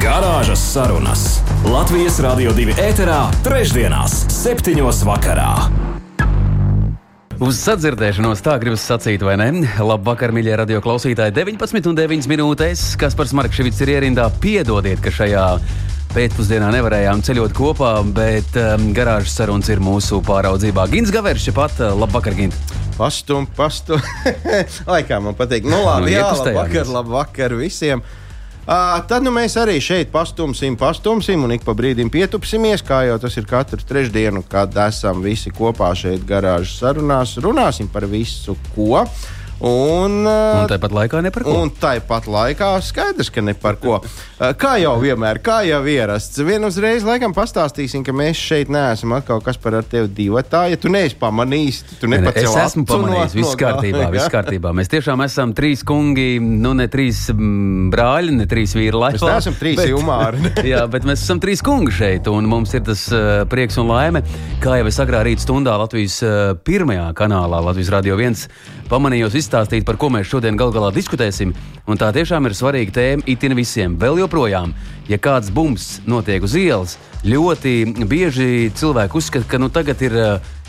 Garāžas sarunas Latvijas Rādio 2 ēterā, trešdienās, septiņos vakarā. Uz sadzirdēšanos tā gribas sacīt, vai ne? Labvakar, mīļie radio klausītāji, 19 un 9 minūtēs. Kaspars Markevits ir ierindā. Piedodiet, ka šajā pēcpusdienā nevarējām ceļot kopā, bet um, garāžas sarunas ir mūsu pāraudzībā. Gins Gavers, pat uh, labvakar, Gint! Pastum, pastum. Laikā man patīk. Nu, labi, Nu, jā, labvakar, labvakar visiem. Uh, tad nu, mēs arī šeit pastumsim, pastumsim un ik pa brīdim pietupsimies, kā jau tas ir katru trešdienu, kad esam visi kopā šeit garāžas sarunās. Runāsim par visu, ko. Un, uh, Un tāpat laikā ne par ko. Un tāpat laikā skaidrs, ka ne par ko. Uh, Kā jau vienmēr, kā jau ierasts. Vienu uzreiz laikam pastāstīsim, ka mēs šeit neesam atkal kas par ar tevi divi. Tā, ja tu neesi pamanījis, tu nepats es esmu pamanījis, viss kārtībā, viss kārtībā. Mēs tiešām esam trīs kungi, nu ne trīs mm, brāļi, ne trīs vīri laivā. Mēs neesam trīs jumāri. Jā, bet mēs esam trīs kungi šeit, un mums ir tas uh, prieks un laime. Kā jau es agrā rīta stundā Latvijas uh, pirmajā kanālā, Latvijas Rādio 1, pamanījos izstāstīt, par ko mēs šodien gal galā diskutēsim. Un tā tiešām ir svarīga tēma itin visiem. Vēl joprojām, ja kāds bums notiek uz ielas, ļoti bieži cilvēki uzskata, ka nu, tagad ir.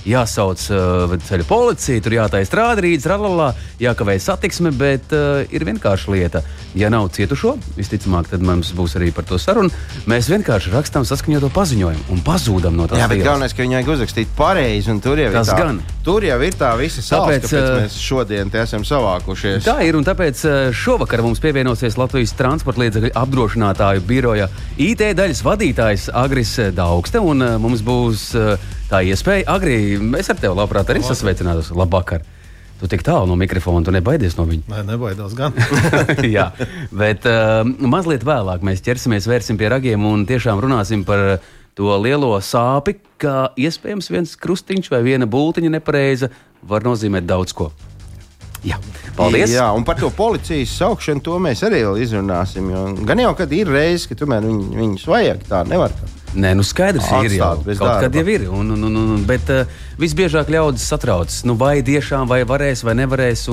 Uh, Jāsauc uh, ceļu policija, tur jātaisa rādītājs, rallā, jākavē satiksme, bet uh, ir vienkārši lieta. Ja nav cietušo, visticamāk, tad mums būs arī par to saruna. Mēs vienkārši rakstām saskaņoto paziņojumu un pazūdam no tās Jā, bet galvenais, ka viņi vajag uzrakstīt pareizi, un tur jau Tas ir tā, gan. Tur jau ir tā visa Tāpēc, kāpēc ā, mēs šodien te esam savākušies. Tā ir, un tāpēc uh, šovakar mums pievienosies Latvijas transporta līdzekļu apdrošinātāju biroja IT daļas vadītājs Agris Daugste, un uh, mums būs uh, tā iespēja. Agri, es ar tevi labprāt arī sasveicinātos. Labvakar! Tu tik tālu no mikrofona, tu nebaidies no viņa. Nē, nebaidos gan. Jā, bet uh, mazliet vēlāk mēs ķersimies, vērsim pie ragiem un tiešām runāsim par to lielo sāpi, ka iespējams viens krustiņš vai viena būtiņa nepareiza var nozīmēt daudz ko. Jā, paldies! Jā, un par to policijas saukšanu to mēs arī vēl izrunāsim. Jo gan jau, kad ir reizes, ka tomēr viņ, viņus vajag, tā nevar. Tā. Nē, nu skaidrs ir jau. Atstāt Kaut darba. kad jau ir. Un, un, un, un, bet uh, visbiežāk ļaudis satraucas, nu, vai tiešām vai varēs vai nevarēs.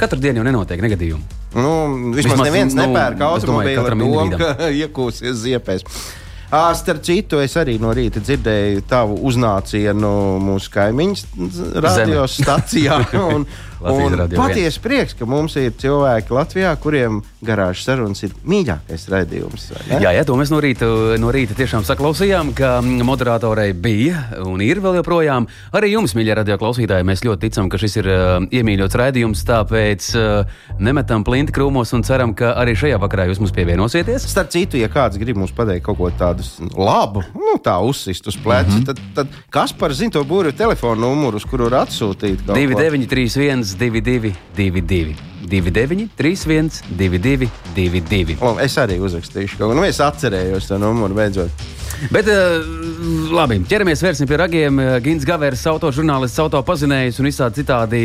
Katru dienu jau nenotiek negadījumi. Nu, vismaz, Vismaz, neviens nu, nepērk automobīlu ar domu, ka iekūsies ziepēs. Starp citu, es arī no rīta dzirdēju tavu uznācienu mūsu kaimiņu radiostacijā. Un, patiesi prieks, ka mums ir cilvēki Latvijā, kuriem garāžas sarunas ir mīļākais raidījums. Jā, jā, to mēs no rīta, no rīta tiešām saklausījām, ka moderatorei bija un ir vēl joprojām. Arī jums, mīļie radio klausītāji, mēs ļoti ticam, ka šis ir uh, iemīļots raidījums, tāpēc uh, nemetam plinti krūmos un ceram, ka arī šajā vakarā jūs mums pievienosieties. Starp citu, ja kāds grib mums pateikt kaut ko tādu labu, nu, tā uzsist uz pleca, mm -hmm. tad, tad kas par zinu to būru telefonu numuru, uz kuru var atsūtīt? kaut ko? 2931, 22, 22, 29, 31, 22, 22. O, Es arī uzrakstīšu kaut ko. Nu, es atcerējos to numuru beidzot. Bet, uh, labi, ķeramies pie ragiem. Uh, Gins Gavers, autožurnālists, autopazinējs un visādi citādi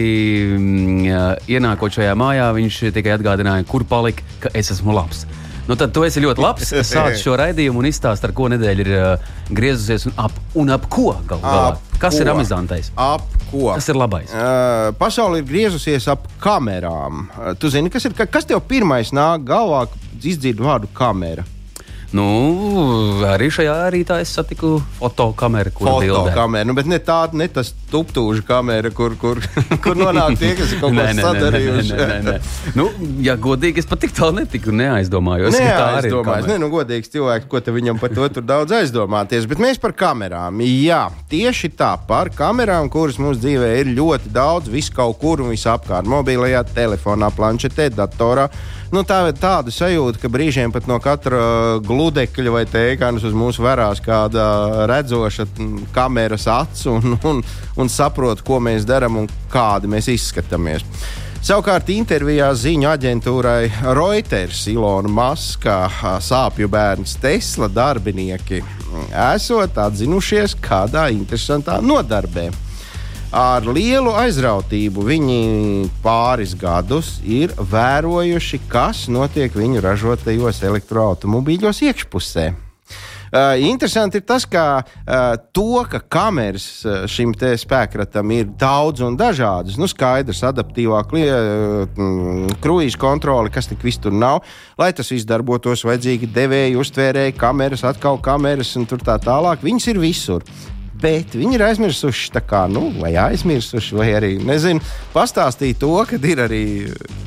mm, uh, ienākot šajā mājā, viņš tikai atgādināja, kur palika, ka es esmu labs. Nu, tad tu esi ļoti labs. Sāc šo raidījumu un izstāst, ar ko nedēļa ir uh, griezusies un ap, un ap ko galu galā. Ap Kas ko? ir amizantais? Ap ko? Kas ir labais? Uh, pasaule ir griezusies ap kamerām. Uh, tu zini, kas ir ka- kas tev pirmais nāk galvā, kad izdzird vārdu kamera? Nu, arī šajā rītā es satiku fotokameru, kur bildē. Fotokamera, nu, bet ne tāda, ne tas tuptūža kamera, kur, kur, kur nonāk tie, kas ir kaut ko Nē, nē, nē, nē, sadarījuši. nē. Nu, ja godīgi, es pat tik tālu netiku, neaizdomājos. Nē, ir kamera. Nē, nu, godīgs cilvēks, ko te viņam par to tur daudz aizdomāties. Bet mēs par kamerām. Jā, tieši tā, par kamerām, kuras mūsu dzīvē ir ļoti daudz, vis kaut kur un visapkārt. Mobilajā telefonā, planšetē, datorā. Nu, tā ir tāda sajūta, ka brīžiem pat no katra gludekļa vai tēkānas uz mūsu verās kāda redzoša mm, kameras acs un, un, un saprot, ko mēs darām un kādi mēs izskatāmies. Savukārt, intervijā ziņu aģentūrai Reuters Ilona Maska, sāpju bērns Tesla darbinieki esot atzinušies kādā interesantā nodarbē. Ar lielu aizrautību viņi pāris gadus ir vērojuši, kas notiek viņu ražotajos elektroautomobīļos iekšpusē. Uh, interesanti ir tas, ka uh, to, ka kameras uh, šim spēkratam ir daudz un dažādas, nu, skaidrs, adaptīvā kruīza kontrole, kas tik viss tur nav, lai tas viss darbotos, vajadzīgi devēji, uztvērēji, kameras, atkal kameras un tā tālāk. Viņas ir visur bet viņi ir aizmirsuši, kā, nu, vai aizmirsuši, vai arī nezinu, pastāstīt to, ka ir arī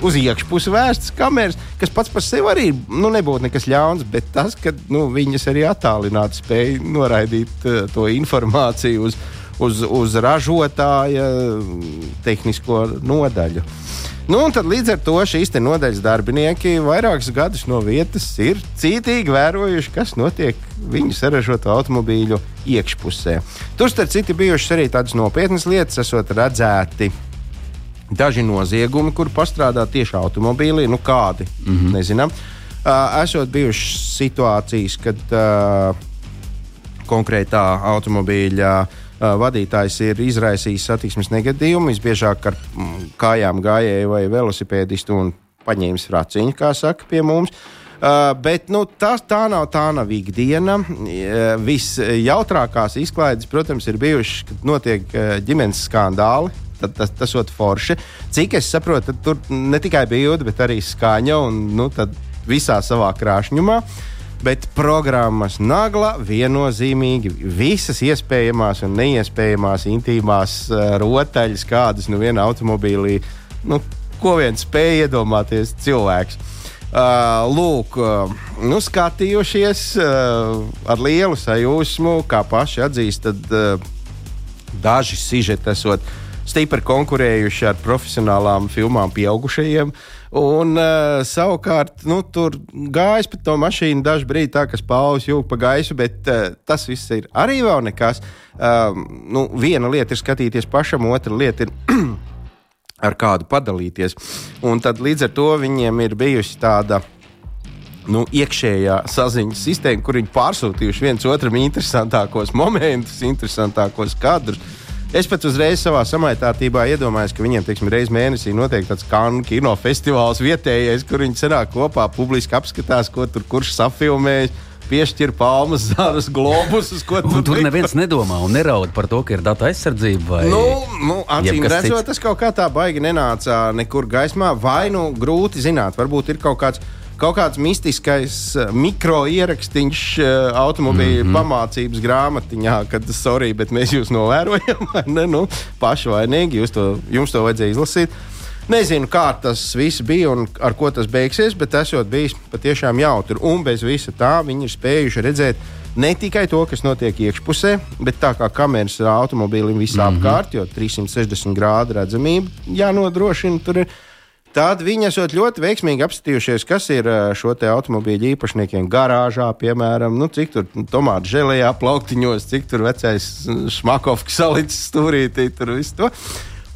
uz iekšpusi vērstas kameras, kas pats par sevi arī nu, nebūtu nekas ļauns, bet tas, ka nu, viņas arī attālināti spēja noraidīt uh, to informāciju uz, uz, uz ražotāja tehnisko nodaļu. Nu, tad līdz ar to šīs nodaļas darbinieki vairākus gadus no vietas ir cītīgi vērojuši, kas notiek viņu saražoto automobīļu iekšpusē. Tur, starp citu, bijušas arī tādas nopietnas lietas, esot redzēti. Daži noziegumi, kur pastrādā tieši automobīlī, nu kādi, mm -hmm. nezinām. Uh, esot bijušas situācijas, kad uh, konkrētā automobīļa uh, vadītājs ir izraisījis satiksmes negadījumu, visbiežāk ar mm, kājām gājēju vai velosipēdistu un paņēmis raciņu, kā saka pie mums. Uh, bet nu, tā, tā, nav, tā nav ikdiena. Uh, Visjautrākās izklaides, protams, ir bijušas, kad notiek uh, ģimenes skandāli. Tad, tas tas ir forši. Cik es saprotu, tur ne tikai bilde, bet arī skaņa un nu, visā savā krāšņumā. Uh, bet programmas nagla viennozīmīgi visas iespējamās un neiespējamās intīmās uh, rotaļas, kādas nu vienā automobīlī, nu, ko vien spēj iedomāties cilvēks. Uh, lūk, uh, nu, skatījušies uh, ar lielu sajūsmu, kā paši atzīst, tad uh, daži sižeti esot stipri konkurējuši ar profesionālām filmām pieaugušajiem. Uh, Un uh, savukārt, nu, tur gājas pa to mašīnu dažu brīdi, tā kā spāvis jūg pa gaisu, bet uh, tas viss ir arī vēl nekas. Uh, nu, viena lieta ir skatīties pašam, otra lieta ir ar kādu padalīties. Un tad līdz ar to viņiem ir bijusi tāda nu, iekšējā saziņas sistēma, kur viņi pārsūtījuši viens otram interesantākos momentus, interesantākos kadrus. Es pat uzreiz savā samaitātībā iedomājos, ka viņiem, teiksim, reizes mēnesī notiek tāds kanu kino festivāls vietējais, kur viņi sanāk kopā, publiski apskatās, ko tur kurš safilmējis piešķir palmas, zāles, globusus. Tur, tur neviens nedomā un neraud par to, ka ir data aizsardzība. Vai... Nu, nu, acīm redzot, tas kaut kā tā baigi nenāca nekur gaismā. Vai nu grūti zināt, varbūt ir kaut kāds kaut kāds mistiskais eh, mikro ierakstīns eh, automobīļa mm -hmm. pamācības grāmatiņā, kad, sorry, bet mēs jūs novērojam, ne, nu, pašvainīgi, jūs to, jums to vajadzēja izlasīt. Nezinu, kā tas viss bija un ar ko tas beigsies, bet jau bijis patiešām jautri. Un bez visa tā viņi ir spējuši redzēt ne tikai to, kas notiek iekšpusē, bet tā kā kameras automobīlim visā mm -hmm. jo 360 grādu redzamība jānodrošina. Tur ir Tad viņi esat ļoti veiksmīgi apskatījušies, kas ir šo automobīļu īpašniekiem garāžā, piemēram, nu, cik tur tomātu žēlējā, plauktiņos, cik tur vecais smakovs salicis stūrītī, tur viss to.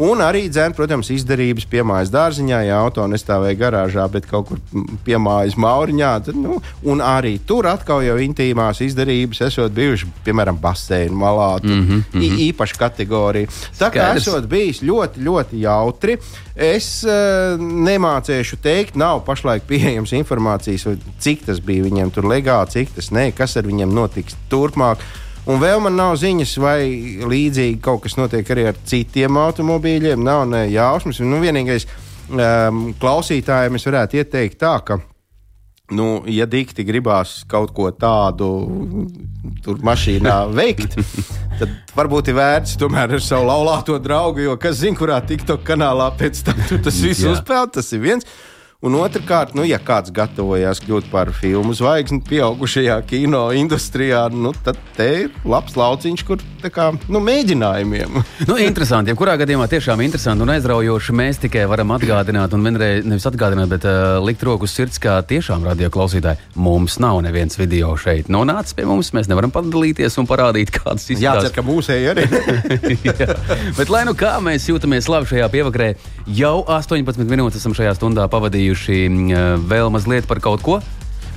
Un arī, dzēn, protams, izdarības piemājas dārziņā, ja auto nestāvēja garāžā, bet kaut kur piemājas mauriņā. Tad, nu, un arī tur atkal jau intīmās izdarības esot bijušas, piemēram, baseinu malā. Mm -hmm. Īpaša kategorija. Tā kā esot bijis ļoti, ļoti jautri. Es uh, nemācīšu teikt, nav pašlaik pieejams informācijas, cik tas bija viņiem tur legāli, cik tas nē, kas ar viņiem notiks turpmāk. Un vēl man nav ziņas, vai līdzīgi kaut kas notiek arī ar citiem automobīļiem. Nav ne jausmas. Nu, vienīgais um, klausītājiem es varētu ieteikt tā, ka. Nu, ja dikti gribās kaut ko tādu tur mašīnā veikt, tad varbūt ir vērts tomēr ar savu laulāto draugu, jo kas zina, kurā TikTok kanālā pēc tam tas viss uzspēlēt, tas ir viens. Un otrkārt, nu, ja kāds gatavojas kļūt par filmu zvaigzni pieaugušajā kino industrijā, nu, tad te ir labs lauciņš, kur kā, nu, mēģinājumiem. nu, interesanti. Jebkurā gadījumā tiešām interesanti un aizraujoši. Mēs tikai varam atgādināt, un vienreiz nevis atgādināt, bet uh, likt roku sirds, kā tiešām radio klausītāji. Mums nav neviens video šeit nonācis pie mums. Mēs nevaram padalīties un parādīt, kādas izskatās. Jā, ka mūsēji arī. bet lai nu kā mēs jūtamies labi šajā pievakarē, jau 18 minūtes esam šajā stundā pavadījuši bijuši mm, eh, vēl mazliet par kaut ko.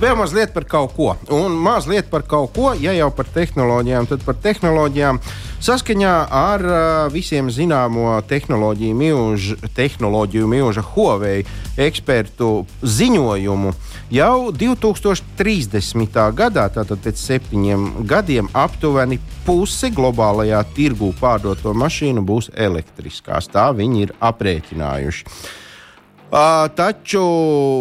Vēl mazliet par kaut ko. Un mazliet par kaut ko, ja jau par tehnoloģijām, tad par tehnoloģijām. Saskaņā ar uh, visiem zināmo tehnoloģiju milžu, tehnoloģiju milža Huawei ekspertu ziņojumu, jau 2030. gadā, tātad pēc septiņiem gadiem, aptuveni puse globālajā tirgū pārdoto mašīnu būs elektriskās. Tā viņi ir aprēķinājuši. Uh, taču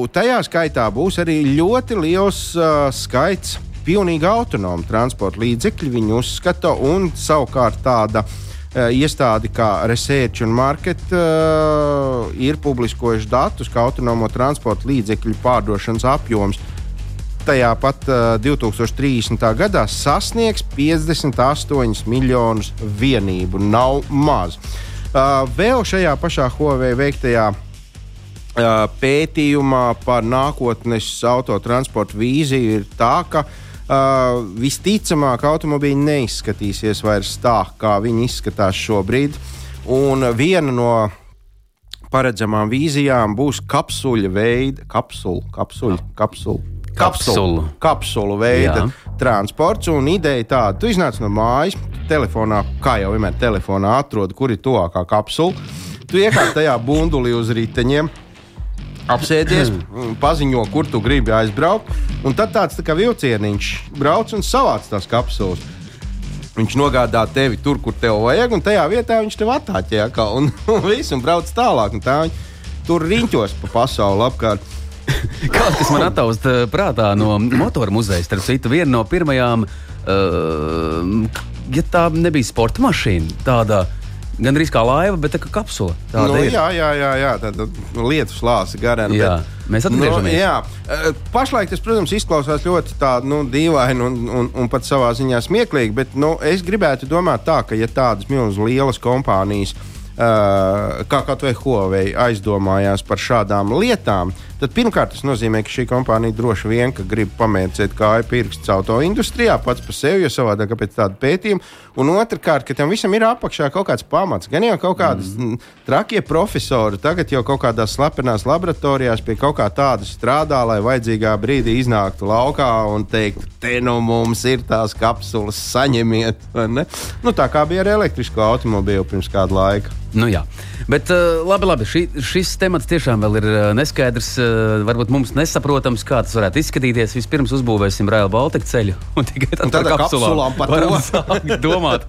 tajā skaitā būs arī ļoti liels uh, skaits pilnīgi autonomu transporta līdzekļu, viņi uzskata, un savukārt tāda uh, iestāde kā Research and Market uh, ir publiskojuši datus, ka autonomo transporta līdzekļu pārdošanas apjoms tajā pat uh, 2030. gadā sasniegs 58 miljonus vienību. Nav maz. Uh, vēl šajā pašā Huawei veiktajā pētījumā par nākotnes autotransporta vīziju ir tā, ka uh, visticamāk automobīļi neizskatīsies vairs tā, kā viņi izskatās šobrīd. Un viena no paredzamām vīzijām būs kapsuļu veida, kapsulu, kapsuļu, kapsulu. Kapsulu. Kapsulu veida Jā. transports un ideja tāda, tu iznāc no mājas, telefonā, kā jau vienmēr, telefonā atrod, kur ir tuvākā kapsula. Tu iekāp tajā bundulī uz riteņiem, apsēdies, mm. paziņo, kur tu gribi aizbraukt. Un tad tāds tā kā vilcieniņš brauc un savāc tās kapsulas. Viņš nogādā tevi tur, kur tev vajag, un tajā vietā viņš tev attāķē atkal, un, un viss, un brauc tālāk. Un tā viņi tur riņķos pa pasauli apkārt. Kaut kas man attaust prātā no motora muzeja. Starp citu, viena no pirmajām, uh, ja tā nebija sporta mašīna, tāda uh, Gan arī kā laiva, bet tā kā kapsula. Nu, ir. jā, jā, jā, jā tāda lietu slāņa garām. Mēs atgriežamies. Nu, jā. Pašlaik tas, protams, izklausās ļoti tā, nu, dīvaini un, un, un pat savā ziņā smieklīgi, bet nu, es gribētu domāt tā, ka ja tādas milzīgas lielas kompānijas uh, kā kaut vai Huawei aizdomājās par šādām lietām, tad pirmkārt tas nozīmē, ka šī kompānija droši vien grib pamērcēt kāju pirksts auto industrijā pats par sevi, jo savādāk pēc tāda pētījuma. Un otrkārt, ka tam visam ir apakšā kaut kāds pamats. Gan jau kaut kādas mm. trakie profesori tagad jau kaut kādās slepenās laboratorijās pie kaut kā tāda strādā, lai vajadzīgā brīdī iznāktu laukā un teiktu, te nu mums ir tās kapsulas, saņemiet. Nu, tā kā bija ar elektrisko automobīlu pirms kāda laika. Nu, jā. Bet uh, labi, labi šī, šis temats tiešām vēl ir uh, neskaidrs. Uh, varbūt mums nesaprotams, kā tas varētu izskatīties. Vispirms uzbūvēsim Rail Baltica ceļu, un tikai tad ar kapsulām, kapsulām sākt domāt,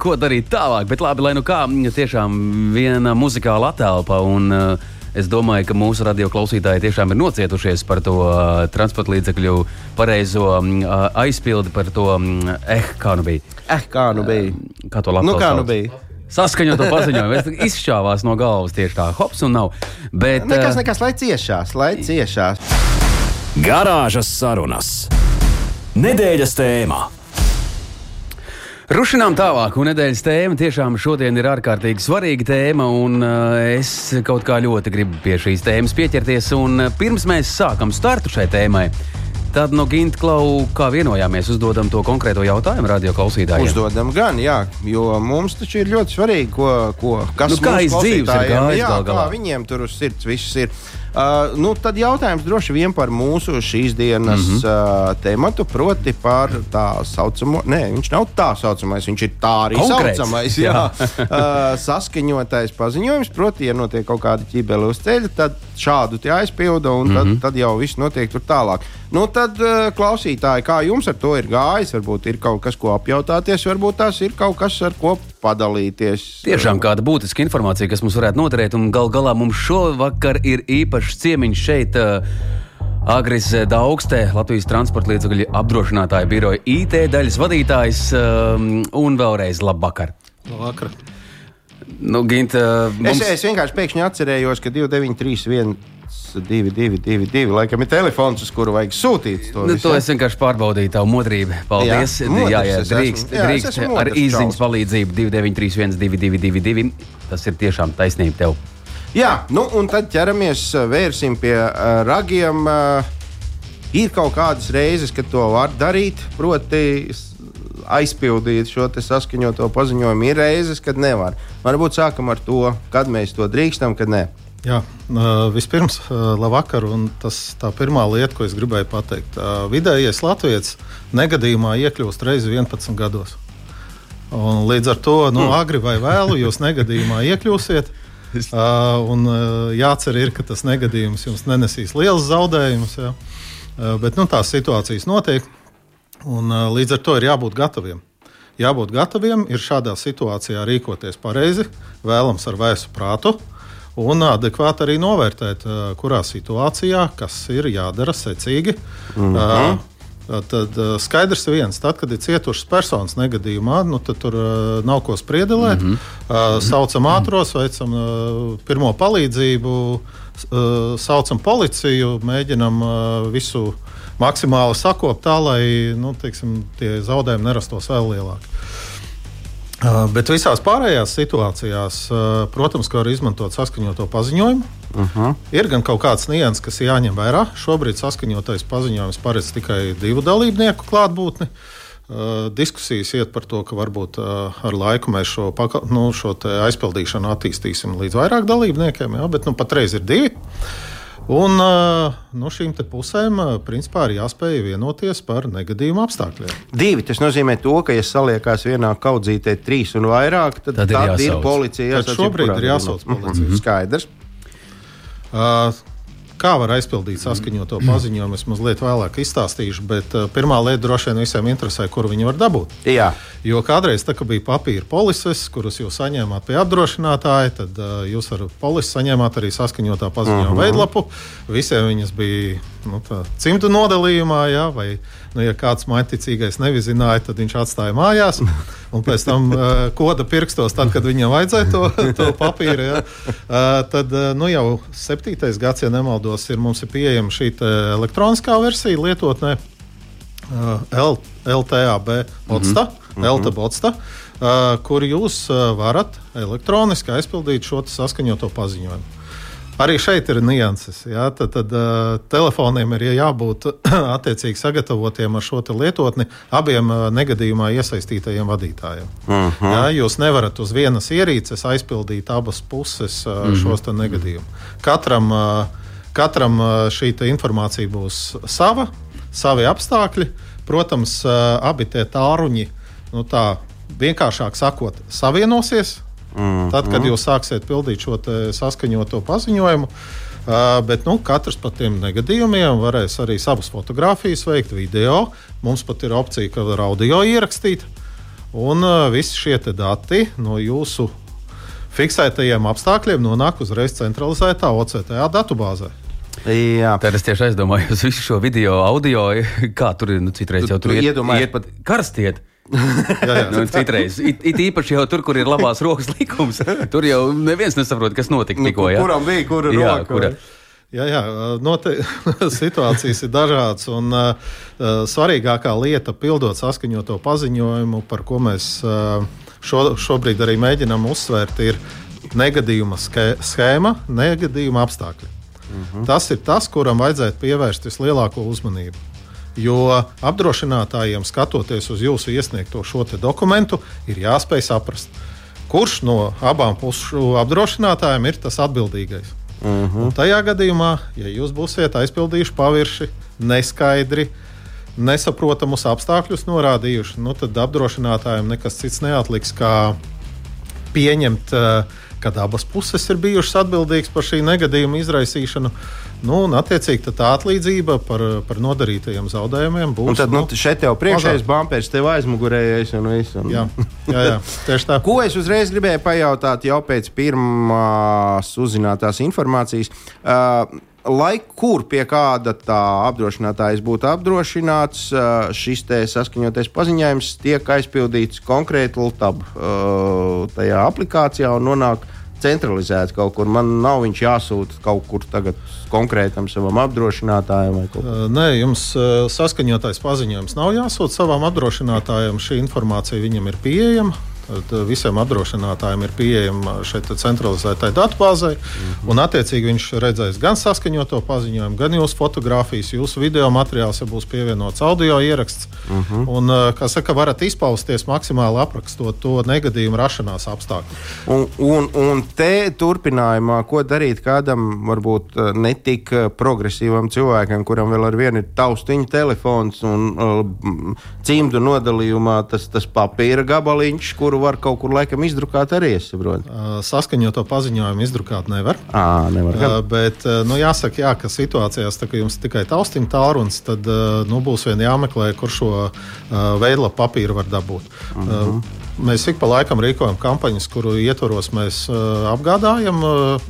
ko darīt tālāk. Bet labi, lai nu kā, tiešām viena muzikāla atelpa. Un, uh, Es domāju, ka mūsu radio klausītāji tiešām ir nocietušies par to uh, transporta līdzekļu pareizo uh, aizpildi, par to, um, eh, kā nu bija. Eh, kā nu bija. Uh, kā to labi nu, kā nu bija saskaņoto paziņojumu. Es izšķāvās no galvas tieši tā, hops un nav. Bet, nekas, eh, nekas, lai ciešās, lai ciešās. Garāžas sarunas. Nedēļas tēmā. Rušinām tālāk, un nedēļas tēma tiešām šodien ir ārkārtīgi svarīga tēma, un uh, es kaut kā ļoti gribu pie šīs tēmas pieķerties. Un, uh, pirms mēs sākam startu šai tēmai, Tad no Ginta Klau, kā vienojāmies, uzdodam to konkrēto jautājumu radio klausītājiem. Uzdodam gan, jā, jo mums taču ir ļoti svarīgi, ko, ko kas nu, kā izdzīvs ir gājis. Jā, kā viņiem tur uz sirds viss ir. Uh, nu, tad jautājums droši vien par mūsu šīs dienas mm -hmm. uh, tematu, proti par tā saucamo, nē, viņš nav tā saucamais, viņš ir tā arī Konkrēts. saucamais. Jā. Jā. uh, saskaņotais paziņojums, proti, ja notiek kaut kāda ķībele uz ceļa, tad šādu aizpilda un mm -hmm. tad, mhm. tad jau viss notiek tur tālāk. Nu, tad, uh, klausītāji, kā jums ar to ir gājis? Varbūt ir kaut kas, ko apjautāties, varbūt tas ir kaut kas, ar ko padalīties. Tiešām kāda būtiska informācija, kas mums varētu noderēt, un gal galā mums šovakar ir īpašs ciemiņš šeit. Uh, Agris Daugstē, Latvijas transporta līdzekļu apdrošinātāja biroja IT daļas vadītājs, um, un vēlreiz labvakar. Labvakar. Nu, Ginta, mums... es, es vienkārši pēkšņi atcerējos, ka 2931 2, 2, 2, 2. Laikam ir telefons, uz kuru vajag sūtīt. To, nu, to es vienkārši pārbaudīju, tavu modrību. Paldies. Jā, modrs, jā, jā drīkst, esmu, drīkst jā, ar izziņas palīdzību 293, 222, Tas ir tiešām taisnība tev. Jā, nu un tad ķeramies, vērsim pie uh, ragiem. Uh, ir kaut kādas reizes, kad to var darīt, proti, aizpildīt šo saskaņoto paziņojumu. Ir reizes, kad nevar. Varbūt sākam ar to, kad mēs to drīkstam, kad ne. Jā, vispirms, labvakar. Tas, tā pirmā lieta, ko es gribēju pateikt, vidējais latviečs negadījumā iekļūst reizi 11 gados. Un līdz ar to, nu, mm. agri vai vēlu, jūs negadījumā iekļūsiet. Un jācer, ir, ka tas negadījums jums nenesīs liels zaudējumus. Ja? Bet nu, tās situācijas notiek, un līdz ar to ir jābūt gataviem. Jābūt gataviem ir šādā situācijā rīkoties pareizi, vēlams ar vēsu prātu. Un adekvāti arī novērtēt, kurā situācijā kas ir jādara secīgi. Mm -hmm. Tad skaidrs viens, tad, kad ir cietušas personas negadījumā, nu, tad tur nav ko spriedelēt. Mm -hmm. saucam ātros, veicam pirmo palīdzību, saucam policiju, mēģinam visu maksimāli sakopt tā, lai nu, teiksim, tie zaudējumi nerastos vēl lielāki. Uh, bet visās pārējās situācijās, uh, protams, var izmantot saskaņoto paziņojumu. Uh mhm. -huh. Ir gan kaut kāds nianses, kas jāņem vērā. Šobrīd saskaņotais paziņojums paredz tikai divu dalībnieku klātbūtni. Uh, diskusijas iet par to, ka varbūt ar laiku mēs šo, nu, šo aizpildīšanu attīstīsim līdz vairāk dalībniekiem, jā, bet nu, patreiz ir divi. Un nu, šīm pusēm principā ir jāspēj vienoties par negadījumu apstākļiem. Divi tas nozīmē to, ka, ja saliekās vienā kaudzītē trīs un vairāk, tad, tad, tad ir, ir policija. Tad šobrīd ir jāsauc policija. Mm -hmm. Skaidrs. Uh, Kā var aizpildīt saskaņoto paziņojumu, es mazliet vēlāk izstāstīšu, bet uh, pirmā lieta droši vien visiem interesē, kur viņi var dabūt. Jā. Jo kādreiz tā, bija papīra polises, kurus jūs saņēmāt pie apdrošinātāja, tad uh, jūs ar polisi saņēmāt arī saskaņotā paziņojuma uh mhm. -huh. veidlapu. Visiem viņas bija nu, tā, cimtu nodalījumā, jā, vai, nu, ja kāds maiticīgais nevizināja, tad viņš atstāja mājās. Un pēc tam uh, koda pirkstos, tad, kad viņam vajadzēja to, to papīru. Ja, uh, tad uh, nu, jau septītais gads, ja nemaldos, ir mums ir pieejama šī elektroniskā versija lietotnē. Uh, L, LTAB Otsta, mm -hmm. LTA Botsta, uh, kur jūs varat elektroniski aizpildīt šo saskaņoto paziņojumu. Arī šeit ir nianses. Jā, tad, tad uh, telefoniem ir jābūt attiecīgi sagatavotiem ar šo lietotni abiem uh, negadījumā iesaistītajiem vadītājiem. Uh mhm. -huh. jā, jūs nevarat uz vienas ierīces aizpildīt abas puses uh, uh. -huh. šos negadījumus. Katram, uh, katram uh, šī informācija būs sava, savi apstākļi. Protams, uh, abi tie tāruņi, nu tā vienkāršāk sakot, savienosies Mm, Tad, kad mm. jūs sāksiet pildīt šo saskaņoto paziņojumu, uh, bet nu, katrs par tiem negadījumiem varēs arī savas fotogrāfijas veikt, video. Mums pat ir opcija, ka var audio ierakstīt. Un uh, visi šie dati no jūsu fiksētajiem apstākļiem nonāk uzreiz centralizētā OCTA datubāzē. Jā. Tad es tieši aizdomājos visu šo video, audio, kā tur ir. Nu, citreiz jau tur ir iet pat karstiet jā, jā. Nu, citreiz, it, it īpaši jau tur, kur ir labās rokas likums, tur jau neviens nesaprot, kas notika nu, tikko. Nu, kuram bija kura jā, roka? Kura? Jā, jā note, situācijas ir dažādas. Un, uh, svarīgākā lieta, pildot saskaņoto paziņojumu, par ko mēs uh, šo, šobrīd arī mēģinām uzsvērt, ir negadījuma schēma, negadījuma apstākļi. Uh mhm. -huh. Tas ir tas, kuram vajadzētu pievērst vislielāko uzmanību. Jo apdrošinātājiem, skatoties uz jūsu iesniegto šo dokumentu, ir jāspēj saprast, kurš no abām pušu apdrošinātājiem ir tas atbildīgais. Uh mhm. -huh. Un tajā gadījumā, ja jūs būsiet aizpildījuši pavirši, neskaidri, nesaprotamus apstākļus norādījuši, nu, tad apdrošinātājiem nekas cits neatliks kā pieņemt, eh, kad abas puses ir bijušas atbildīgas par šī negadījuma izraisīšanu. Nu, un, attiecīgi, tā atlīdzība par, par nodarītajiem zaudējumiem būs. Un tad nu, nu, šeit jau priekšējais bumpers, tev aizmugurējais un viss. Un... Jā, jā, jā, tieši tā. Ko es uzreiz gribēju pajautāt jau pēc pirmās uzzinātās informācijas? Uh, lai kur pie kāda tā apdrošinātājas būtu apdrošināts, šis saskaņotais paziņojums tiek aizpildīts konkrēti LTAB tajā aplikācijā un nonāk centralizēts kaut kur. Man nav viņš jāsūta kaut kur tagad konkrētam savam apdrošinātājam. Nē, jums saskaņotais paziņojums nav jāsūta savam apdrošinātājam. Šī informācija viņam ir pieejama. Visiem apdrošinātājiem ir pieejama šeit centralizētai datubāzei. Mm -hmm. Un, attiecīgi, viņš redzēs gan saskaņoto paziņojumu, gan jūsu fotografijas, jūsu video materiāls, ja būs pievienots audio ieraksts. Mm -hmm. Un, kā saka, varat izpausties maksimāli aprakstot to negadījumu rašanās apstākļus. Un, un, un te turpinājumā, ko darīt kādam varbūt netik progresīvam cilvēkam, kuram vēl ar vienu ir taustiņa telefons un cimdu nodalījumā tas, tas papīra gabaliņš, kuru var kaut kur laikam izdrukāt arī. Es saprotu. Saskaņoto paziņojumu izdrukāt nevar. À, nevar gan. bet nu, jāsaka, jā, ka situācijās, tā, ka jums tikai taustiņa tālrunis, tad nu, būs vien jāmeklē, kur šo veidlapu papīru var dabūt. Uh -huh. Mēs ik pa laikam rīkojam kampaņas, kuru ietvaros mēs apgādājam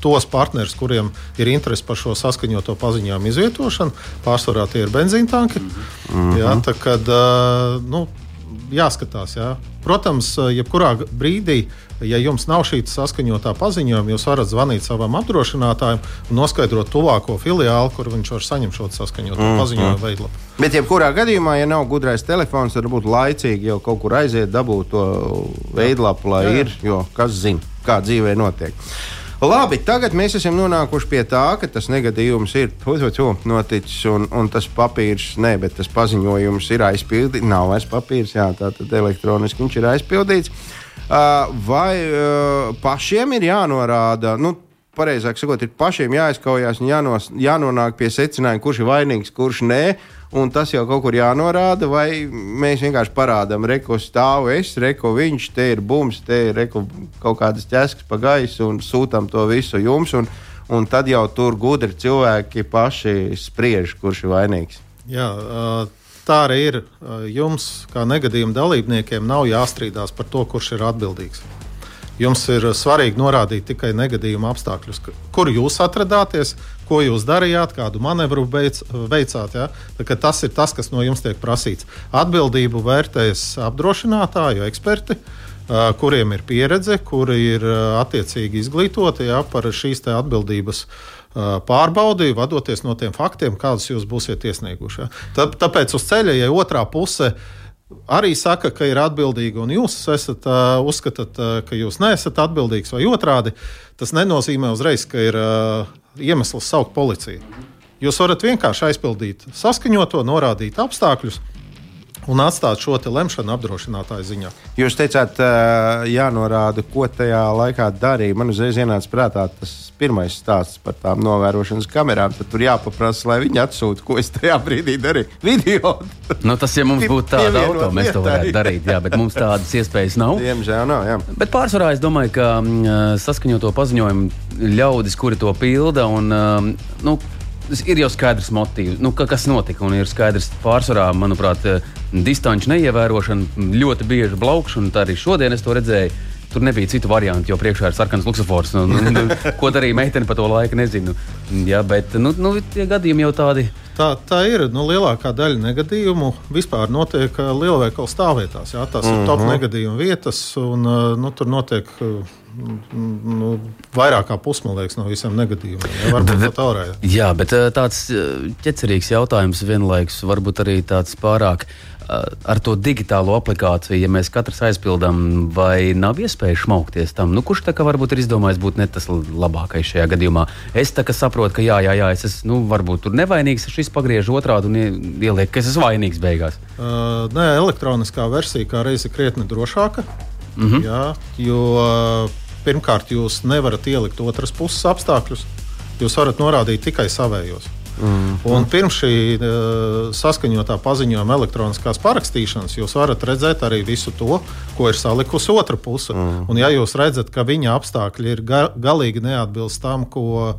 tos partnerus, kuriem ir interese par šo saskaņoto paziņojumu izvietošanu. Pārsvarā tie ir benzīna tanki. Mm -hmm. jā, tā, kad, nu, jāskatās. Jā. Protams, jebkurā brīdī, ja jums nav šī saskaņotā paziņojuma, jūs varat zvanīt savam apdrošinātājam un noskaidrot tuvāko filiāli, kur viņš var saņemt šo saskaņoto mm, paziņojumu mm. veidlapu. Bet, jebkurā gadījumā, ja nav gudrais telefons, tad varbūt laicīgi jau kaut kur aiziet, dabūt to veidlapu, lai jā, jā. ir, jo kas zina, kā dzīvē notiek. Labi, tagad mēs esam nonākuši pie tā, ka tas negadījums ir noticis, un, un tas papīrs, ne, bet tas paziņojums ir aizpildīts. Nav vairs papīrs, jā, tā tad elektroniski viņš ir aizpildīts. Uh, vai uh, pašiem ir jānorāda? Nu, Pareizāk sakot, ir pašiem jāizkaujās un jānos, jānonāk pie secinājuma, kurš ir vainīgs, kurš nē. Uh, un tas jau kaut kur jānorāda, vai mēs vienkārši parādām, reku stāvu es, reku viņš, te ir bums, te ir reku kaut kādas ķēskas pa gaisu un sūtām to visu jums. Un, un tad jau tur gudri cilvēki paši spriež, kurš ir vainīgs. Jā, tā arī ir. Jums, kā negadījuma dalībniekiem, nav jāstrīdās par to, kurš ir atbildīgs. Jums ir svarīgi norādīt tikai negadījuma apstākļus, kur jūs atradāties, ko jūs darījāt, kādu manevru veic, veicāt. Ja? Tas ir tas, kas no jums tiek prasīts. Atbildību vērtēs apdrošinātāju eksperti. Kuriem ir pieredze, kuri ir attiecīgi izglītoti ja, par šīs atbildības pārbaudi, vadoties no tiem faktiem, kādus jūs būsiet iesnieguši. Ja. Tāpēc uz ceļa, ja otrā puse arī saka, ka ir atbildīga, un jūs esat, uh, uzskatāt, uh, ka jūs neesat atbildīgs, vai otrādi, tas nenozīmē uzreiz, ka ir uh, iemesls saukt policiju. Jūs varat vienkārši aizpildīt saskaņoto, norādīt apstākļus, un atstāt šo lemšanu apdrošinātāju ziņā. Jūs teicāt, jānorāda, ko tajā laikā darīja. Man uzreiz ienāca prātā tas pirmais stāsts par tām novērošanas kamerām. Tad tur jāpaprasa, lai viņi atsūta, ko es tajā brīdī darīju. Video. Nu, tas, ja mums būtu tāda auto, mēs to varētu darīt. Jā, bet mums tādas iespējas nav. Diemžēl nav. Jā. Bet pārsvarā es domāju, ka saskaņoto paziņojumu ļaudis, kuri to pilda, un, nu, ir jau skaidrs motīvs, nu, ka, kas notika. Un ir skaidrs, pārsvarā, manuprāt, distanču neievērošana, ļoti bieži blaukšana. Tā arī šodien es to redzēju. Tur nebija citu variantu, jo priekšā ir sarkans luksofors. Nu, nu, ko darīja meitene pa to laiku, nezinu. Jā, bet nu, nu, tie gadījumi jau tādi. Tā, tā ir. Nu, lielākā daļa negadījumu vispār notiek lielveikalu stāvvietās. Jā, tās mm -hmm. ir top mhm. negadījuma vietas, un nu, tur notiek nu, vairāk kā pusmilīgs no visiem negadījumiem. Ja, varbūt pat ārējā. Jā, bet tāds ķecerīgs jautājums vienlaikus, varbūt arī tāds pārāk. Ar to digitālo aplikāciju, ja mēs katrs aizpildām, vai nav iespēja šmaukties tam, nu, kurš tā kā varbūt ir izdomājis būt ne tas labākais šajā gadījumā. Es tā kā saprotu, ka jā, jā, jā es esmu, nu, varbūt tur nevainīgs, šis pagriež otrādi un ieliek, ka es esmu vainīgs beigās. Uh, nē, elektroniskā versija kā reiz ir krietni drošāka. Mm -hmm. Jā, jo pirmkārt, jūs nevarat ielikt otras puses apstākļus. Jūs varat norādīt tikai savējos. Mm. Un pirms šī uh, saskaņotā paziņojuma elektroniskās parakstīšanas jūs varat redzēt arī visu to, ko ir salikusi otra puse. Mm. Un, ja jūs redzat, ka viņa apstākļi ir ga galīgi neatbilst tam, ko,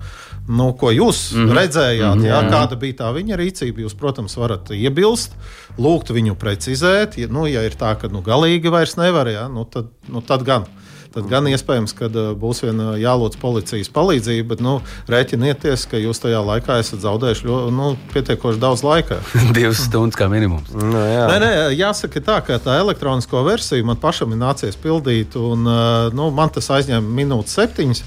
nu, ko jūs mm. redzējāt, mm. Jā, kāda bija tā viņa rīcība, jūs, protams, varat iebilst, lūgt viņu precizēt. Ja, nu, ja ir tā, ka nu, galīgi vairs nevar, jā, nu, tad, nu, tad gan tad gan iespējams, ka uh, būs viena jālūdz policijas palīdzība, bet nu, rēķinieties, ka jūs tajā laikā esat zaudējuši ļoti, nu, pietiekoši daudz laika. Divas stundas kā minimums. No, nu, jā. nē, nē, jāsaka tā, ka tā elektronisko versiju man pašam ir nācies pildīt, un uh, nu, man tas aizņēma minūtes septiņas.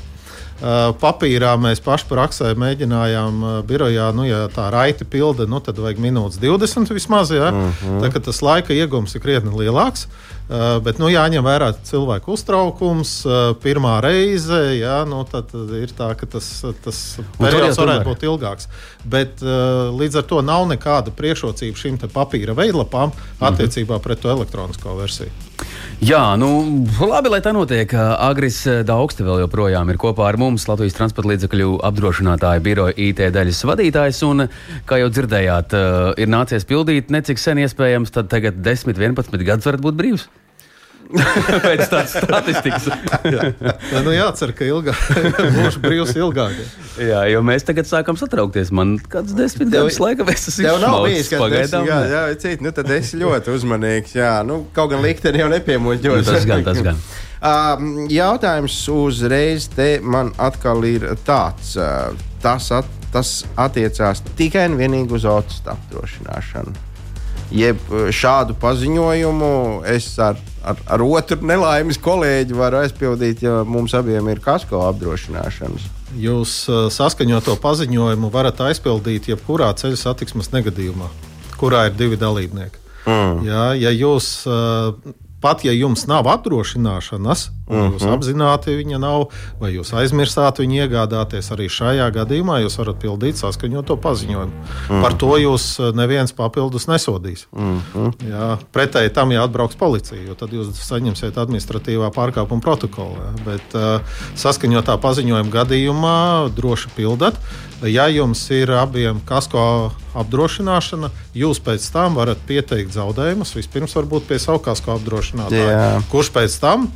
Papīrā mēs paši praksē mēģinājām birojā, nu, ja tā raiti pilda, nu, tad vajag minūtes 20 vismaz. Ja? Uh -huh. Tā, tas laika iegums ir krietni lielāks. Uh, bet nu, jāņem vērā cilvēku uztraukums. Uh, pirmā reize, jā, nu, tad ir tā, ka tas, tas periods varētu būt ilgāks. Bet uh, līdz ar to nav nekāda priekšrocība šīm papīra veidlapām attiecībā pret to elektronisko versiju. Jā, nu, labi, lai tā notiek. Agris Daugste vēl joprojām ir kopā ar mums, Latvijas transporta līdzekļu apdrošinātāja biroja IT daļas vadītājs. Un, kā jau dzirdējāt, ir nācies pildīt necik sen iespējams, tad tagad 10, 11 gadus varat būt brīvs. Pēc tādas statistikas. jā, nu jācer, ka ilgāk, būšu brīvs ilgāk. Jā, jo mēs tagad sākam satraukties. Man kāds desmit gadus laika es esmu izšmauts. Nav bijis, pagaidām. Jā, jā, cīt, nu tad esi ļoti uzmanīgs. Jā, nu, kaut gan likteni jau nepiemuļķos. Nu, tas gan, tas gan. Uh, jautājums uzreiz te man atkal ir tāds. Uh, tas, at, tas attiecās tikai un vienīgi uz otras apdrošināšanu jeb eh, šādu paziņojumu es ar, ar, ar otru nelaimes kolēģi varu aizpildīt, ja mums abiem ir kasko apdrošināšanas. Jūs uh, saskaņoto paziņojumu varat aizpildīt jebkurā ceļu satiksmes negadījumā, kurā ir divi dalībnieki. Mm. Jā, ja jūs uh, pat ja jums nav apdrošināšanas, un uh -huh. jūs mhm. apzināti viņa nav, vai jūs aizmirstāt viņu iegādāties, arī šajā gadījumā jūs varat pildīt saskaņoto paziņojumu. Uh -huh. Par to jūs eh, neviens papildus nesodīs. Uh mhm. -huh. Jā, pretēji tam jāatbrauks policija, jo tad jūs saņemsiet administratīvā pārkāpuma protokolu. Jā. Bet uh, saskaņotā paziņojuma gadījumā droši pildat. Ja jums ir abiem kasko apdrošināšana, jūs pēc tam varat pieteikt zaudējumus. Vispirms varbūt pie savu kasko apdrošinātāju, kurš pēc tam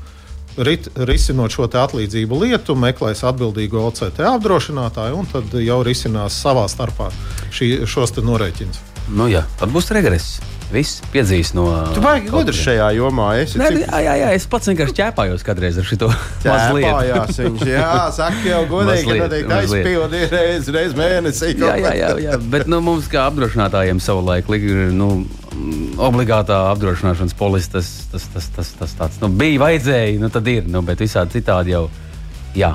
rit, risinot šo atlīdzību lietu, meklēs atbildīgo OCT apdrošinātāju un tad jau risinās savā starpā šī, šos norēķinus. Nu, jā, tad būs regress. Viss piedzīs no. Tu baigi gudrs šajā jomā. Es, Nē, cik... jā, jā, jā, es pats vienkārši ķēpājos kādreiz ar šo mazliet. viņš, jā, saka jau godīgi, ka noteikti aizpildi reiz, reiz mēnesī. Jā, jā, jā, jā, bet nu, mums kā apdrošinātājiem savulaik ir nu, obligātā apdrošināšanas polise. Tas, tas, tas, tas, tas tāds nu, bija vajadzēja, nu tad ir, nu, bet visādi citādi jau. Jā.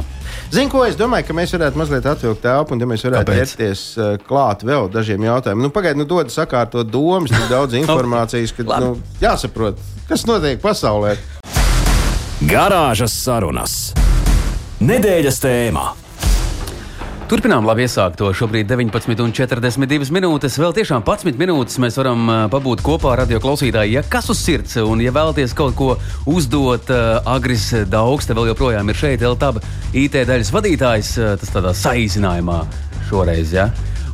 Zinu, ko es domāju, ka mēs varētu mazliet atvilkt telpu, un ja mēs varētu ķerties uh, klāt vēl dažiem jautājumiem. Nu, Pagaidiet, nu, dod sakārtot domas, tik daudz informācijas, ka nu, jāsaprot, kas notiek pasaulē. Garāžas sarunas. Nedēļas tēmā. Turpinām labi iesākto. Šobrīd 19,42 minūtes. Vēl tiešām 11 minūtes mēs varam pabūt kopā ar radio klausītāju. Ja kas uz sirds un ja vēlaties kaut ko uzdot, Agris Daugste vēl joprojām ir šeit, LTB IT daļas vadītājs. Tas tādā saīsinājumā šoreiz. Ja?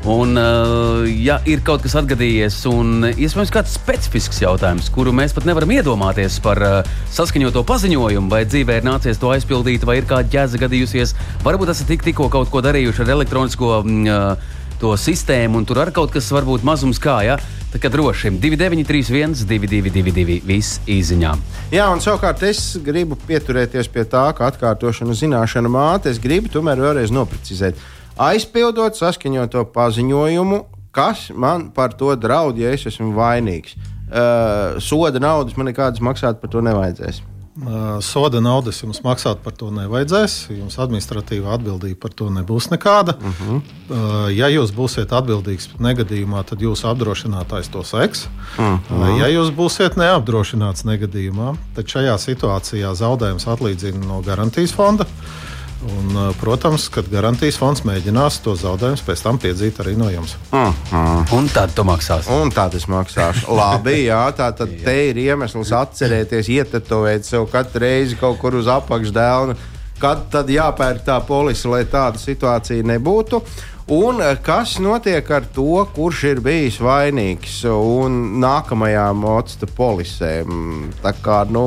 Un, uh, ja ir kaut kas atgadījies, un iespējams kāds specifisks jautājums, kuru mēs pat nevaram iedomāties par uh, saskaņoto paziņojumu, vai dzīvē ir nācies to aizpildīt, vai ir kāda ķēze gadījusies, varbūt esat tik, tikko kaut ko darījuši ar elektronisko uh, to sistēmu, un tur ar kaut kas varbūt mazums kā. Ja? Tā kā droši 2931, 222, viss īsiņā. Jā, un savukārt es gribu pieturēties pie tā, ka atkārtošana zināšana māte. Es gribu tomēr vēlreiz noprecizēt aizpildot saskaņoto paziņojumu, kas man par to draud, ja es esmu vainīgs. Uh, soda naudas man nekādas maksāt par to nevajadzēs. Uh, soda naudas jums maksāt par to nevajadzēs. Jums administratīva atbildība par to nebūs nekāda. Uh -huh. uh, ja jūs būsiet atbildīgs negadījumā, tad jūsu apdrošinātājs to seks. Uh -huh. Ja jūs būsiet neapdrošināts negadījumā, tad šajā situācijā zaudējums atlīdzina no garantijas fonda. Uh, Un, protams, kad garantijas fonds mēģinās to zaudējumus pēc tam piedzīt arī no jums. Uh -huh. Un tad tu maksāsi. Un tad es maksāšu. Labi, jā, tā tad jā. te ir iemesls atcerēties, ietetovēt sev katru reizi kaut kur uz apakšdēlna. Kad tad jāpērk tā polise, lai tāda situācija nebūtu? Un eh, kas notiek ar to, kurš ir bijis vainīgs un nākamajām otsta polisēm? Tā kā nu,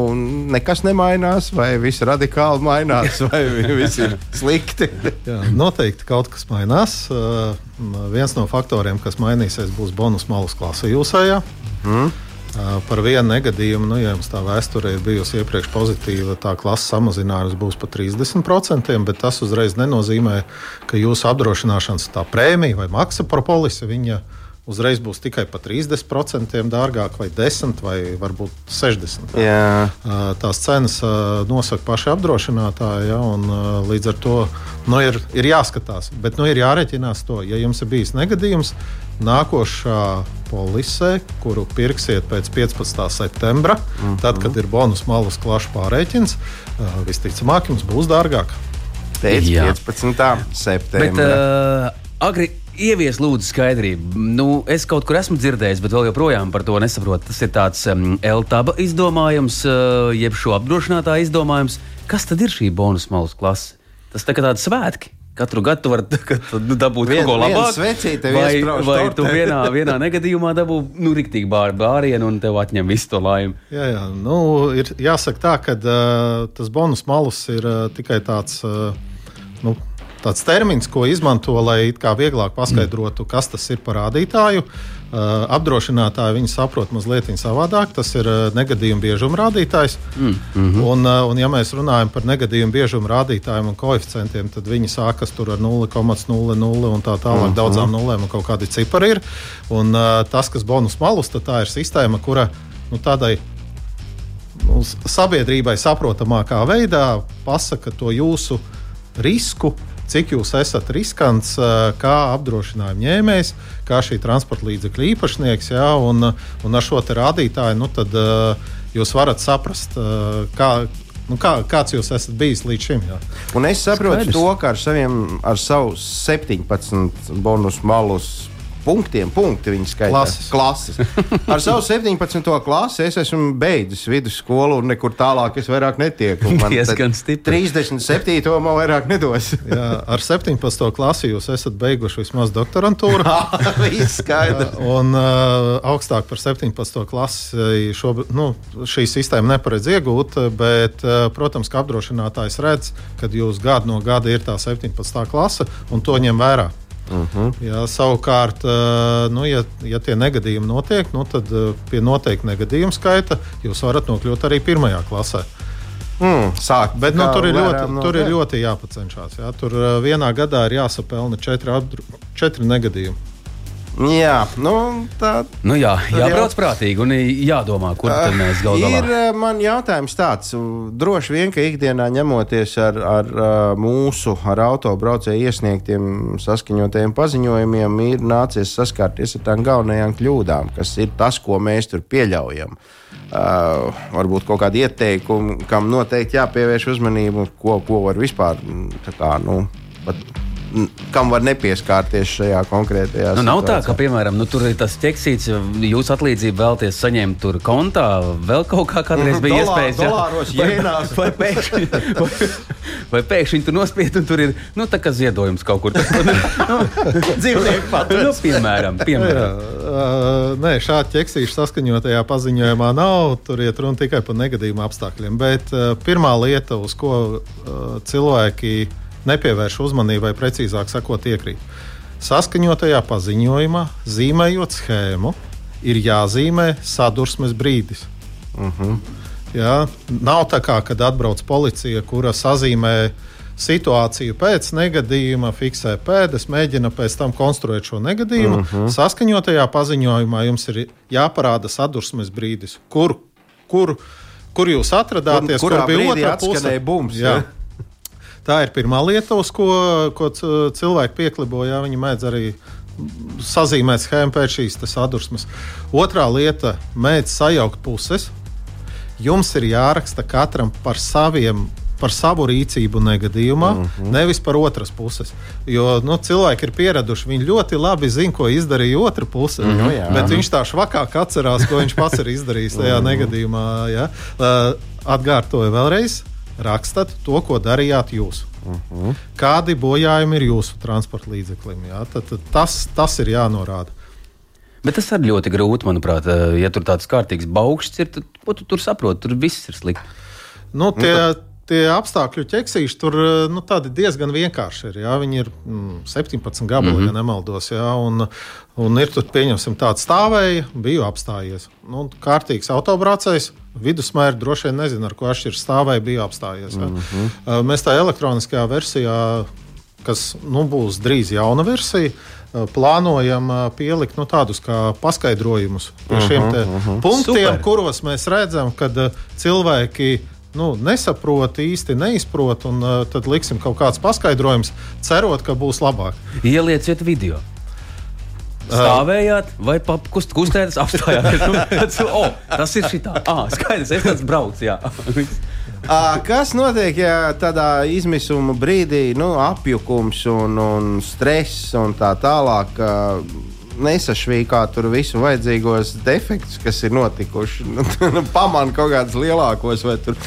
nekas nemainās, vai viss radikāli mainās, vai viss ir slikti? Jā, noteikti kaut kas mainās. Uh, viens no faktoriem, kas mainīsies, būs bonus malas klase jūsējā. Mm. Par vienu negadījumu, nu, ja jums tā vēsture ir bijusi iepriekš pozitīva, tā klases samazinājums būs par 30%, bet tas uzreiz nenozīmē, ka jūsu apdrošināšanas prēmija vai maksa par polisi viņa uzreiz būs tikai par 30% dārgāk, vai 10, vai varbūt 60. Jā. Tās cenas nosaka paši apdrošinātāji, ja, un līdz ar to nu, ir, ir jāskatās. Bet nu, ir jāreķinās to, ja jums ir bijis negadījums. Nākošā polisē, kuru pirksiet pēc 15. septembra, mm -hmm. tad, kad ir bonus malas klašu pārreķins, visticamāk, jums būs dārgāk. Pēc Jā. 15. septembra. Bet, uh, agri, Ievies lūdzu skaidrību. Nu, es kaut kur esmu dzirdējis, bet vēl joprojām par to nesaprotu. Tas ir tāds um, L-taba izdomājums, uh, jeb šo apdrošinātāju izdomājums. Kas tad ir šī bonus malas klase? Tas tā kā tāds svētki. Katru gadu tu vari nu, dabūt Vien, kaut ko labāku. Vai, vai tu vienā, vienā negadījumā dabū nu, rīktīgi bāri bārienu un tev atņem visu to laimi? Jā, jā. Nu, ir jāsaka tā, ka uh, tas bonus malus ir uh, tikai tāds. Uh, nu, tāds termins, ko izmanto, lai vieglāk paskaidrotu, kas tas ir par rādītāju. Uh, apdrošinātāji viņi saprot mazliet savādāk. Tas ir uh, negadījuma biežuma rādītājs. Mm -hmm. un, uh, un, ja mēs runājam par negadījuma biežuma rādītājiem un koeficientiem, tad viņi sākas ar 0,00 un tā tālāk, mm -hmm. daudzām nulēm un kaut kādi cipari ir. Un, tas, kas bonus malus, tā ir sistēma, kura nu, tādai nu, sabiedrībai saprotamākā veidā pasaka to jūsu risku cik jūs esat riskants kā apdrošinājuma ņēmējs, kā šī transporta līdzekļa īpašnieks. Jā, un, un ar šo rādītāju nu, tad, jūs varat saprast, kā, Nu, kā, kāds jūs esat bijis līdz šim? Jā? Un es saprotu Skaidrs. to, ka ar, saviem, ar savu 17 bonus malus punktiem, punkti viņa skaitā. Klases. klases. Ar savu 17. klasi es esmu beidzis vidusskolu un nekur tālāk es vairāk netieku. Man 37. man vairāk nedos. Jā, ar 17. klasi jūs esat beiguši vismaz doktorantūru. Viss skaidrs. un uh, augstāk par 17. klasi šobrīd, nu, šī sistēma neparedz iegūt, bet, uh, protams, ka apdrošinātājs redz, ka jūs gadu no gada ir tā 17. klase un to ņem vērā. Uh mhm. -huh. Jā, savukārt, nu, ja, ja tie negadījumi notiek, nu, tad pie noteikta negadījuma skaita jūs varat nokļūt arī pirmajā klasē. Mm, sāk, Bet nu, tur, ir ļoti, no tur ir ļoti jāpacenšas. Jā. Tur vienā gadā ir jāsapelna četri, apdru, četri negadījumi. Jā, nu, tā nu jā, jābrauc jā. prātīgi un jādomā, kur uh, mēs galu galā. Ir man jautājums tāds, droši vien, ka ikdienā ņemoties ar, ar mūsu, ar autobraucēju iesniegtiem saskaņotajiem paziņojumiem, ir nācies saskarties ar tām galvenajām kļūdām, kas ir tas, ko mēs tur pieļaujam. Uh, varbūt kaut kādi ieteikumi, kam noteikti jāpievērš uzmanību, ko, ko var vispār tā kā, nu, pat kam var nepieskārties šajā konkrētajā nu, situācijā. Nav tā, ka, piemēram, nu, tur ir tas ķeksīts, jūs atlīdzību vēlties saņemt tur kontā, vēl kaut kā kādreiz bija Dolā, iespējas. Dolāros, vai, jēnās. Vai, vai, pēkšņi, vai, vai pēkšņi tur nospied un tur ir, nu, tā kā ziedojums kaut kur. nu, Dzīvnieku pat. Nu, piemēram, piemēram. Jā, uh, nē, šāda ķeksīša saskaņotajā paziņojumā nav. Tur iet runa tikai par negadījumu apstākļiem. Bet uh, pirmā lieta, uz ko uh, cilvēki nepievērš uzmanību, vai precīzāk sakot, iekrīt. Saskaņotajā paziņojumā, zīmējot schēmu, ir jāzīmē sadursmes brīdis. Uh mhm. -huh. Jā, nav tā kā, kad atbrauc policija, kura sazīmē situāciju pēc negadījuma, fiksē pēdas, mēģina pēc tam konstruēt šo negadījumu. Uh mhm. -huh. Saskaņotajā paziņojumā jums ir jāparāda sadursmes brīdis, kur, kur, kur jūs atradāties, kur, kur bija otrā pusē. Bums, jā. Ja? Tā ir pirmā lieta, uz ko, ko cilvēki piekliboja. Viņi mēdz arī sazīmēt schēmu pēc šīs sadursmes. Otrā lieta - mēdz sajaukt puses. Jums ir jāraksta katram par saviem par savu rīcību negadījumā, uh mhm. -huh. nevis par otras puses. Jo nu, cilvēki ir pieraduši, viņi ļoti labi zina, ko izdarīja otra puse. Uh mhm. -huh, jā. bet viņš tā švakāk atcerās, ko viņš pats ir izdarījis tajā uh mhm. -huh. negadījumā. Ja? Atgādāju vēlreiz, rakstat to, ko darījāt jūs. Uh mhm. -huh. Kādi bojājumi ir jūsu transporta līdzeklim? Jā? Tad, tad tas, tas ir jānorāda. Bet tas arī ļoti grūti, manuprāt. Eh, ja tur tāds kārtīgs baukšs ir, tad ko tu tur saproti? Tur viss ir slikti. Nu, tie, nu, tie apstākļu ķeksīši tur eh, nu, diezgan vienkārši ir. Jā. Viņi ir mm, 17 gabali, mm -hmm. ja nemaldos. Jā, un, un ir tur, pieņemsim, tāds stāvēja, biju apstājies. Nu, kārtīgs autobraucējs Vidusmēra droši vien nezinu, ar ko atšķiras stāvēja, bija apstājies. Mm -hmm. Mēs tā elektroniskajā versijā kas nu, būs drīz jauna versija. Uh, plānojam pielikt nu, tādus kā paskaidrojumus par šiem uh -huh, uh -huh. punktiem, Super. kuros mēs redzam, ka cilvēki nu, nesaprot, īsti neizprot, un uh, tad liksim kaut kāds paskaidrojums, cerot, ka būs labāk. Ielieciet video. Stāvējāt, vai kust, kustēties, apstājāties. Tas, oh, tas ir šitā. Ah, skaidrs, es tāds braucu. Kas notiek, ja tādā izmisuma brīdī nu, apjukums un, un stress un tā tālāk nesašvīkā tur visu vajadzīgos defektus, kas ir notikuši? Nu, Pamanīt kaut kādus lielākos vai tur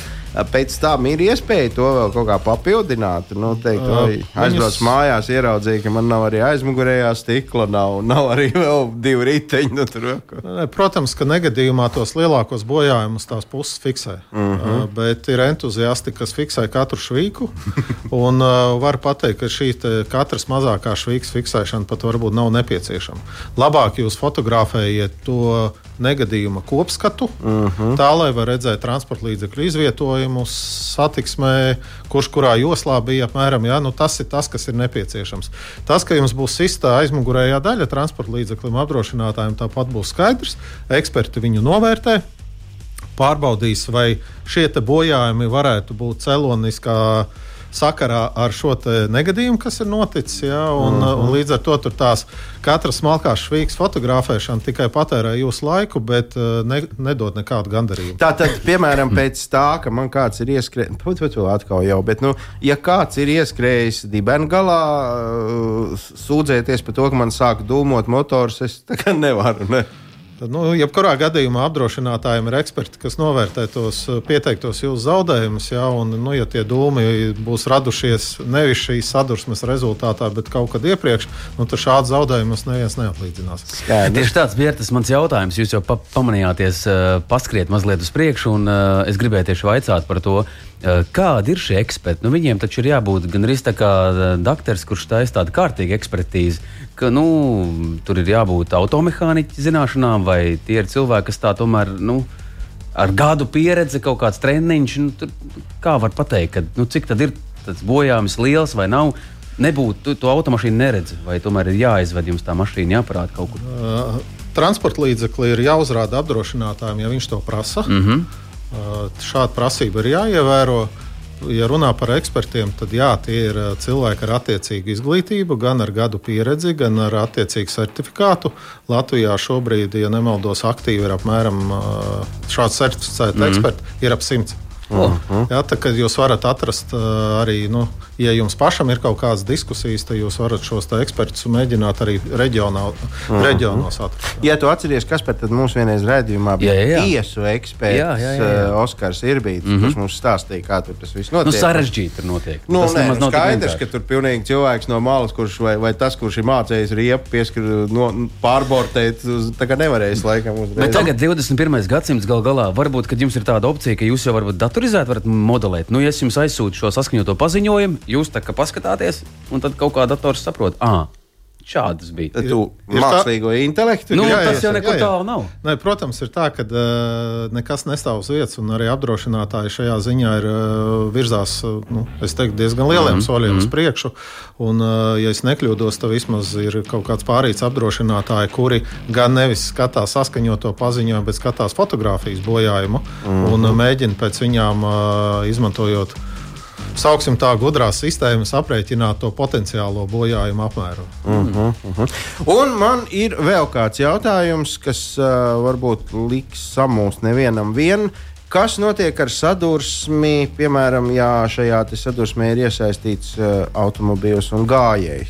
pēc tam ir iespēja to vēl kaut kā papildināt. Noteikti, uh, aizbraucu viņas... mājās, ieraudzīju, ka man nav arī aizmugurējā stikla, nav, nav arī vēl divi riteņi. Nu, Protams, ka negadījumā tos lielākos bojājumus tās puses fiksē. -huh. uh, bet ir entuziasti, kas fiksē katru švīku. un var teikt, ka šī katras mazākā švīkas fiksēšana pat varbūt nav nepieciešama. Labāk jūs fotografējiet to negadījuma kopskatu, uh mhm. -huh. tā lai var redzēt transporta līdzekļu izvietojumu satiksmē, kurš kurā joslā bija apmēram. Jā, nu tas ir tas, kas ir nepieciešams. Tas, ka jums būs sistā aizmugurējā daļa transporta līdzeklim apdrošinātājiem, tāpat būs skaidrs. Eksperti viņu novērtē. Pārbaudīs, vai šie bojājumi varētu būt celoniskā sakarā ar šo negadījumu, kas ir noticis. Ja, un, uh -huh. un līdz ar to tās katras smalkās švīgas fotografēšana tikai patērē jūsu laiku, bet uh, ne, nedod nekādu gandarījumu. Tā tad, piemēram, pēc tā, ka man kāds ir ieskrējis, pat to atkal jau, bet, nu, ja kāds ir ieskrējis dibenu galā, uh, sūdzēties par to, ka man sāk dūmot motors, es tā kā nevaru. Ne? Tad, nu, jebkurā gadījumā apdrošinātājiem ir eksperti, kas novērtē tos eh, pieteiktos jūsu zaudējumus. Ja, un, nu, ja tie dūmi būs radušies nevis šīs sadursmes rezultātā, bet kaut kad iepriekš, nu, tad šādu zaudējumus neviens neatlīdzinās. Tieši tāds bija tas mans jautājums. Jūs jau pa pamanījāties, uh, paskriet mazliet uz priekšu, un uh, es gribēju tieši vaicāt par to. Kādi ir šie eksperti? Nu, viņiem taču ir jābūt gan arī tā kā doktors, kurš taisa tādu kārtīgu ekspertīzi ka nu, tur ir jābūt automehāniķa zināšanām, vai tie ir cilvēki, kas tā tomēr. Nu, Ar gadu pieredzi, kaut kāds treniņš, nu, tur, kā var pateikt, ka, nu, cik tad ir tas bojājums liels vai nav. Nebūtu, tu to automašīnu neredzi, vai tomēr ir jāizved jums tā mašīna, jāparāda kaut kur. Uh, transporta līdzekli ir jāuzrāda apdrošinātājiem, ja viņš to prasa. Uh -huh. uh, šāda prasība ir jāievēro. Uh, ja runā par ekspertiem, tad jā, tie ir uh, cilvēki ar attiecīgu izglītību, gan ar gadu pieredzi, gan ar attiecīgu certifikātu. Latvijā šobrīd, ja nemaldos, aktīvi ir apmēram uh, šāds certificēts mm eksperts, ir ap simts. Oh. Jā, tā, jūs varat atrast arī, nu, ja jums pašam ir kaut kādas diskusijas, tad jūs varat šos ekspertus mēģināt arī reģionā, mm. reģionos atrast. Jā. Ja tu atceries, kas pat mums vienreiz redzējumā bija jā, jā. tiesu eksperts jā, jā, jā, jā. Oskars Irbīts, mm -hmm. kurš mums stāstīja, kā tur tas viss notiek. Nu, sarežģīti tur notiek. Nu, tas nē, nu, skaidrs, ka tur pilnīgi cilvēks no malas, kurš vai, vai tas, kurš ir mācījis riepu pieskatu, no, pārbortēt, tā kā nevarēs laikam uzreiz. Bet tagad 21. gadsimts gal galā, varbūt, kad jums ir tāda opcija, ka jūs jau varat datorizēt, varat modelēt. Nu, ja es jums aizsūtu šo saskaņoto paziņojumu, jūs tā kā paskatāties, un tad kaut kā dators saprot, ah, Šādas bija. Tad tu mākslīgo tā... intelektu nu, jā, tas jau nekur tālu nav. Ne, protams, ir tā, ka uh, nekas nestāv uz vietas, un arī apdrošinātāji šajā ziņā ir uh, virzās nu, teiktu, diezgan lieliem mm -hmm. soļiem mm -hmm. uz mhm. priekšu. Un, uh, ja es nekļūdos, tad vismaz ir kaut kāds pārīts apdrošinātāji, kuri gan nevis skatās saskaņoto paziņojumu, bet skatās fotografijas bojājumu mm -hmm. un uh, mēģina pēc viņām uh, izmantojot sauksim tā, gudrās sistēmas aprēķināt to potenciālo bojājumu apmēru. Uh -huh, uh -huh. Un man ir vēl kāds jautājums, kas uh, varbūt liks samūst nevienam vienu. Kas notiek ar sadursmi, piemēram, ja šajā sadursmē ir iesaistīts uh, automobīls un gājējs?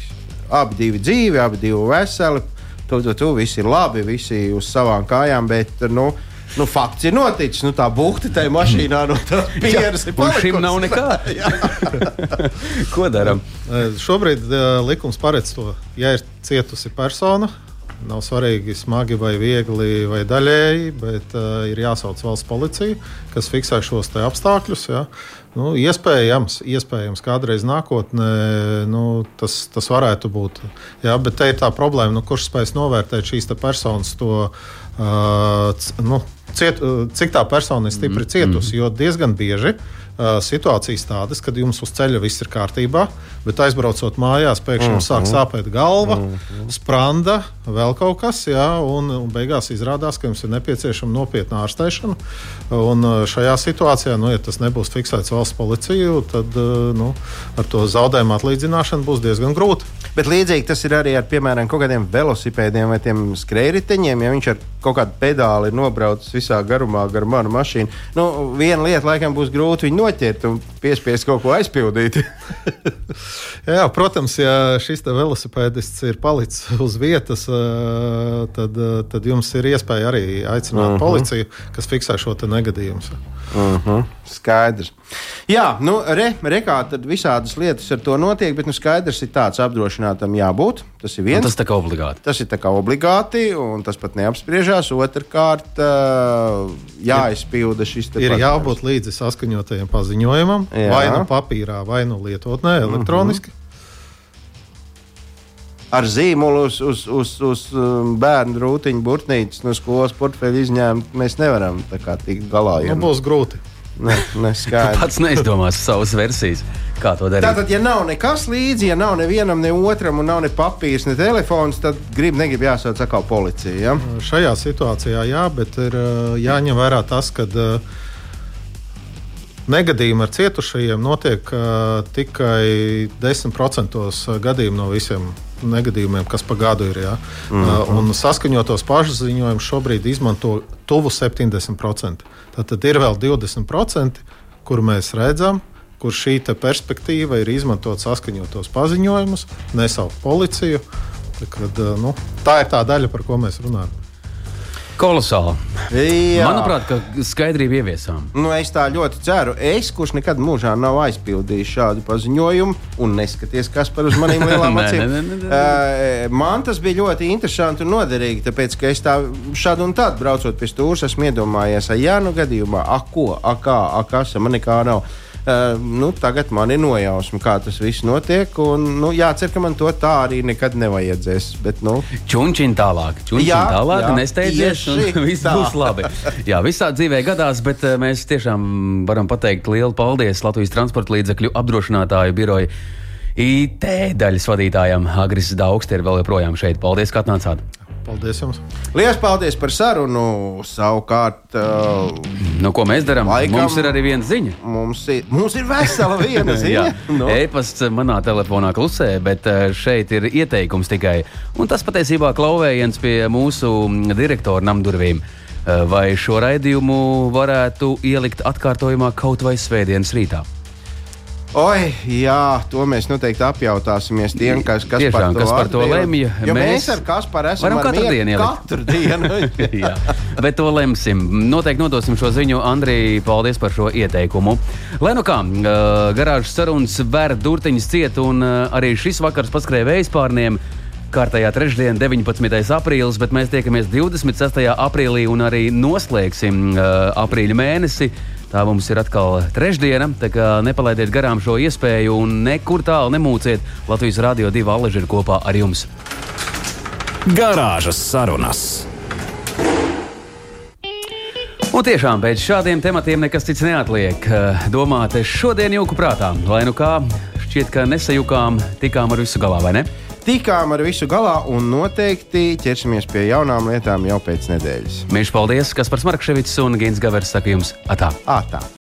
Abi divi dzīvi, abi divi veseli, tu, tu, tu, visi ir labi, visi uz savām kājām, bet nu, uh, nu, fakts ir noticis. Nu, tā būkta tajā mašīnā no tā pieres ir palikusi. Šim nav nekā. Ko darām? Šobrīd uh, likums paredz to, ja ir cietusi persona. Nav svarīgi, smagi vai viegli vai daļēji, bet uh, ir jāsauc valsts policija, kas fiksē šos apstākļus. Ja. Nu, iespējams, iespējams, kādreiz nākotnē nu, tas, tas varētu būt. Jā, bet te ir tā problēma, nu, kurš spēs novērtēt šīs personas to. Uh, nu, ciet, cik tā persona ir stipri mm, cietusi. Mm. Jo diezgan bieži uh, situācijas tādas, kad jums uz ceļa viss ir kārtībā, bet aizbraucot mājās, pēkšņi jums sāk sāpēt galva, spranda, vēl kaut kas, jā, un, un beigās izrādās, ka jums ir nepieciešama nopietna ārstēšana. Un uh, šajā situācijā, nu, ja tas nebūs fiksēts valsts policiju, tad nu, ar to zaudējumu atlīdzināšanu būs diezgan grūti. Bet līdzīgi tas ir arī ar, piemēram, kaut kādiem velosipēdiem vai skrējriteņiem. Ja viņš ar kaut kādu pedāli ir nobraucis visā garumā gar manu mašīnu, nu, viena lieta laikam būs grūti viņu noķert un piespiest kaut ko aizpildīt. Jā, protams, ja šis velosipēdists ir palicis uz vietas, tad, tad jums ir iespēja arī aicināt uh -huh. policiju, kas fiksē šo negadījumu. Uh -huh. Skaidrs. Jā, nu, re, re kā tad visādas lietas ar to notiek, bet nu, skaidrs ir tāds apdrošinātam jābūt. Tas ir viens. Un tas ir obligāti. Tas ir obligāti, un tas pat neapspriežās. Otrakārt, jāizpilda šis ir jābūt līdzi saskaņotajam paziņojumam, Jā. vai nu papīrā, vai nu lietotnē, elektroniski. Uh -huh ar zīmolu uz, uz, uz, uz bērnu rūtiņu, burtnītes no skolas portfeļa izņēmt, mēs nevaram tikt galā. Nu, būs grūti. Ne, neskaidrs. Pats neizdomās savas versijas. Kā to darīt? Tātad, ja nav nekas līdzi, ja nav nevienam, ne otram, un nav ne papīrs, ne telefons, tad grib, negrib jāsauc atkal policija. Ja? Šajā situācijā jā, bet ir jāņem vērā tas, ka negadījumi ar cietušajiem notiek tikai 10% gadījumu no visiem negadījumiem, kas pa gadu ir. Ja? Mm -hmm. Un saskaņotos pašziņojumus šobrīd izmanto tuvu 70%. Tad ir vēl 20%, kur mēs redzam, kur šī perspektīva ir izmantot saskaņotos paziņojumus, nesaukt policiju. Kad, nu, tā ir tā daļa, par ko mēs runājam. Kolosāli. Jā. Manuprāt, ka skaidrību ieviesām. Nu, es tā ļoti ceru. Es, kurš nekad mūžā nav aizpildījis šādu paziņojumu, un neskaties, kas par uz maniem lielām acīm. uh, man tas bija ļoti interesanti un noderīgi, tāpēc, ka es tā šādu un tādu braucot pie stūres, esmu iedomājies, jā, nu gadījumā, ak, ko, ak, kā, ak, kas, man nekā nav. Uh, nu, tagad man ir nojausma, kā tas viss notiek. Un, nu, jācer, ka man to tā arī nekad nevajadzēs. Bet, nu. Čunčiņ tālāk, čunčiņ jā, tālāk, jā, nesteidzies, un viss tā. būs labi. Jā, visā dzīvē gadās, bet uh, mēs tiešām varam pateikt lielu paldies Latvijas transporta līdzekļu apdrošinātāju biroju. IT daļas vadītājam Agris Daugst ir vēl joprojām šeit. Paldies, ka atnācāt! Paldies jums! Lielas paldies par sarunu! Savukārt, uh, nu, ko mēs darām? Mums ir arī viena ziņa. Mums ir, mums ir vesela viena ziņa. no. Nu. E-pasts manā telefonā klusē, bet uh, šeit ir ieteikums tikai. Un tas patiesībā klauvējiens pie mūsu direktora namdurvīm. Uh, vai šo raidījumu varētu ielikt atkārtojumā kaut vai svētdienas rītā? Oi, jā, to mēs noteikti apjautāsimies tiem, kas, kas Tiešām, par to, kas par to lemj. Jo mēs, mēs ar Kasparu esam ar katru dienu. Katru dienu. jā, bet to lemsim. Noteikti nodosim šo ziņu Andrijai. Paldies par šo ieteikumu. Lai nu kā, garāžas sarunas vērt durtiņas ciet, un arī šis vakars paskrēja vējas pārniem kārtējā trešdiena, 19. aprīlis, bet mēs tiekamies 26. aprīlī un arī noslēgsim uh, aprīļa mēnesi. Tā mums ir atkal trešdiena, tā kā nepalaidiet garām šo iespēju un nekur tālu nemūciet. Latvijas Rādio 2 Aleži ir kopā ar jums. Garāžas sarunas. Un tiešām pēc šādiem tematiem nekas cits neatliek. Domāt, šodien jūku prātā, lai nu kā šķiet, ka nesajukām, tikām ar visu galā, vai ne? Tikām ar visu galā un noteikti ķersimies pie jaunām lietām jau pēc nedēļas. Mīļš, paldies! Kas par Smarkševits un Gins Gavers saka jums atā! atā.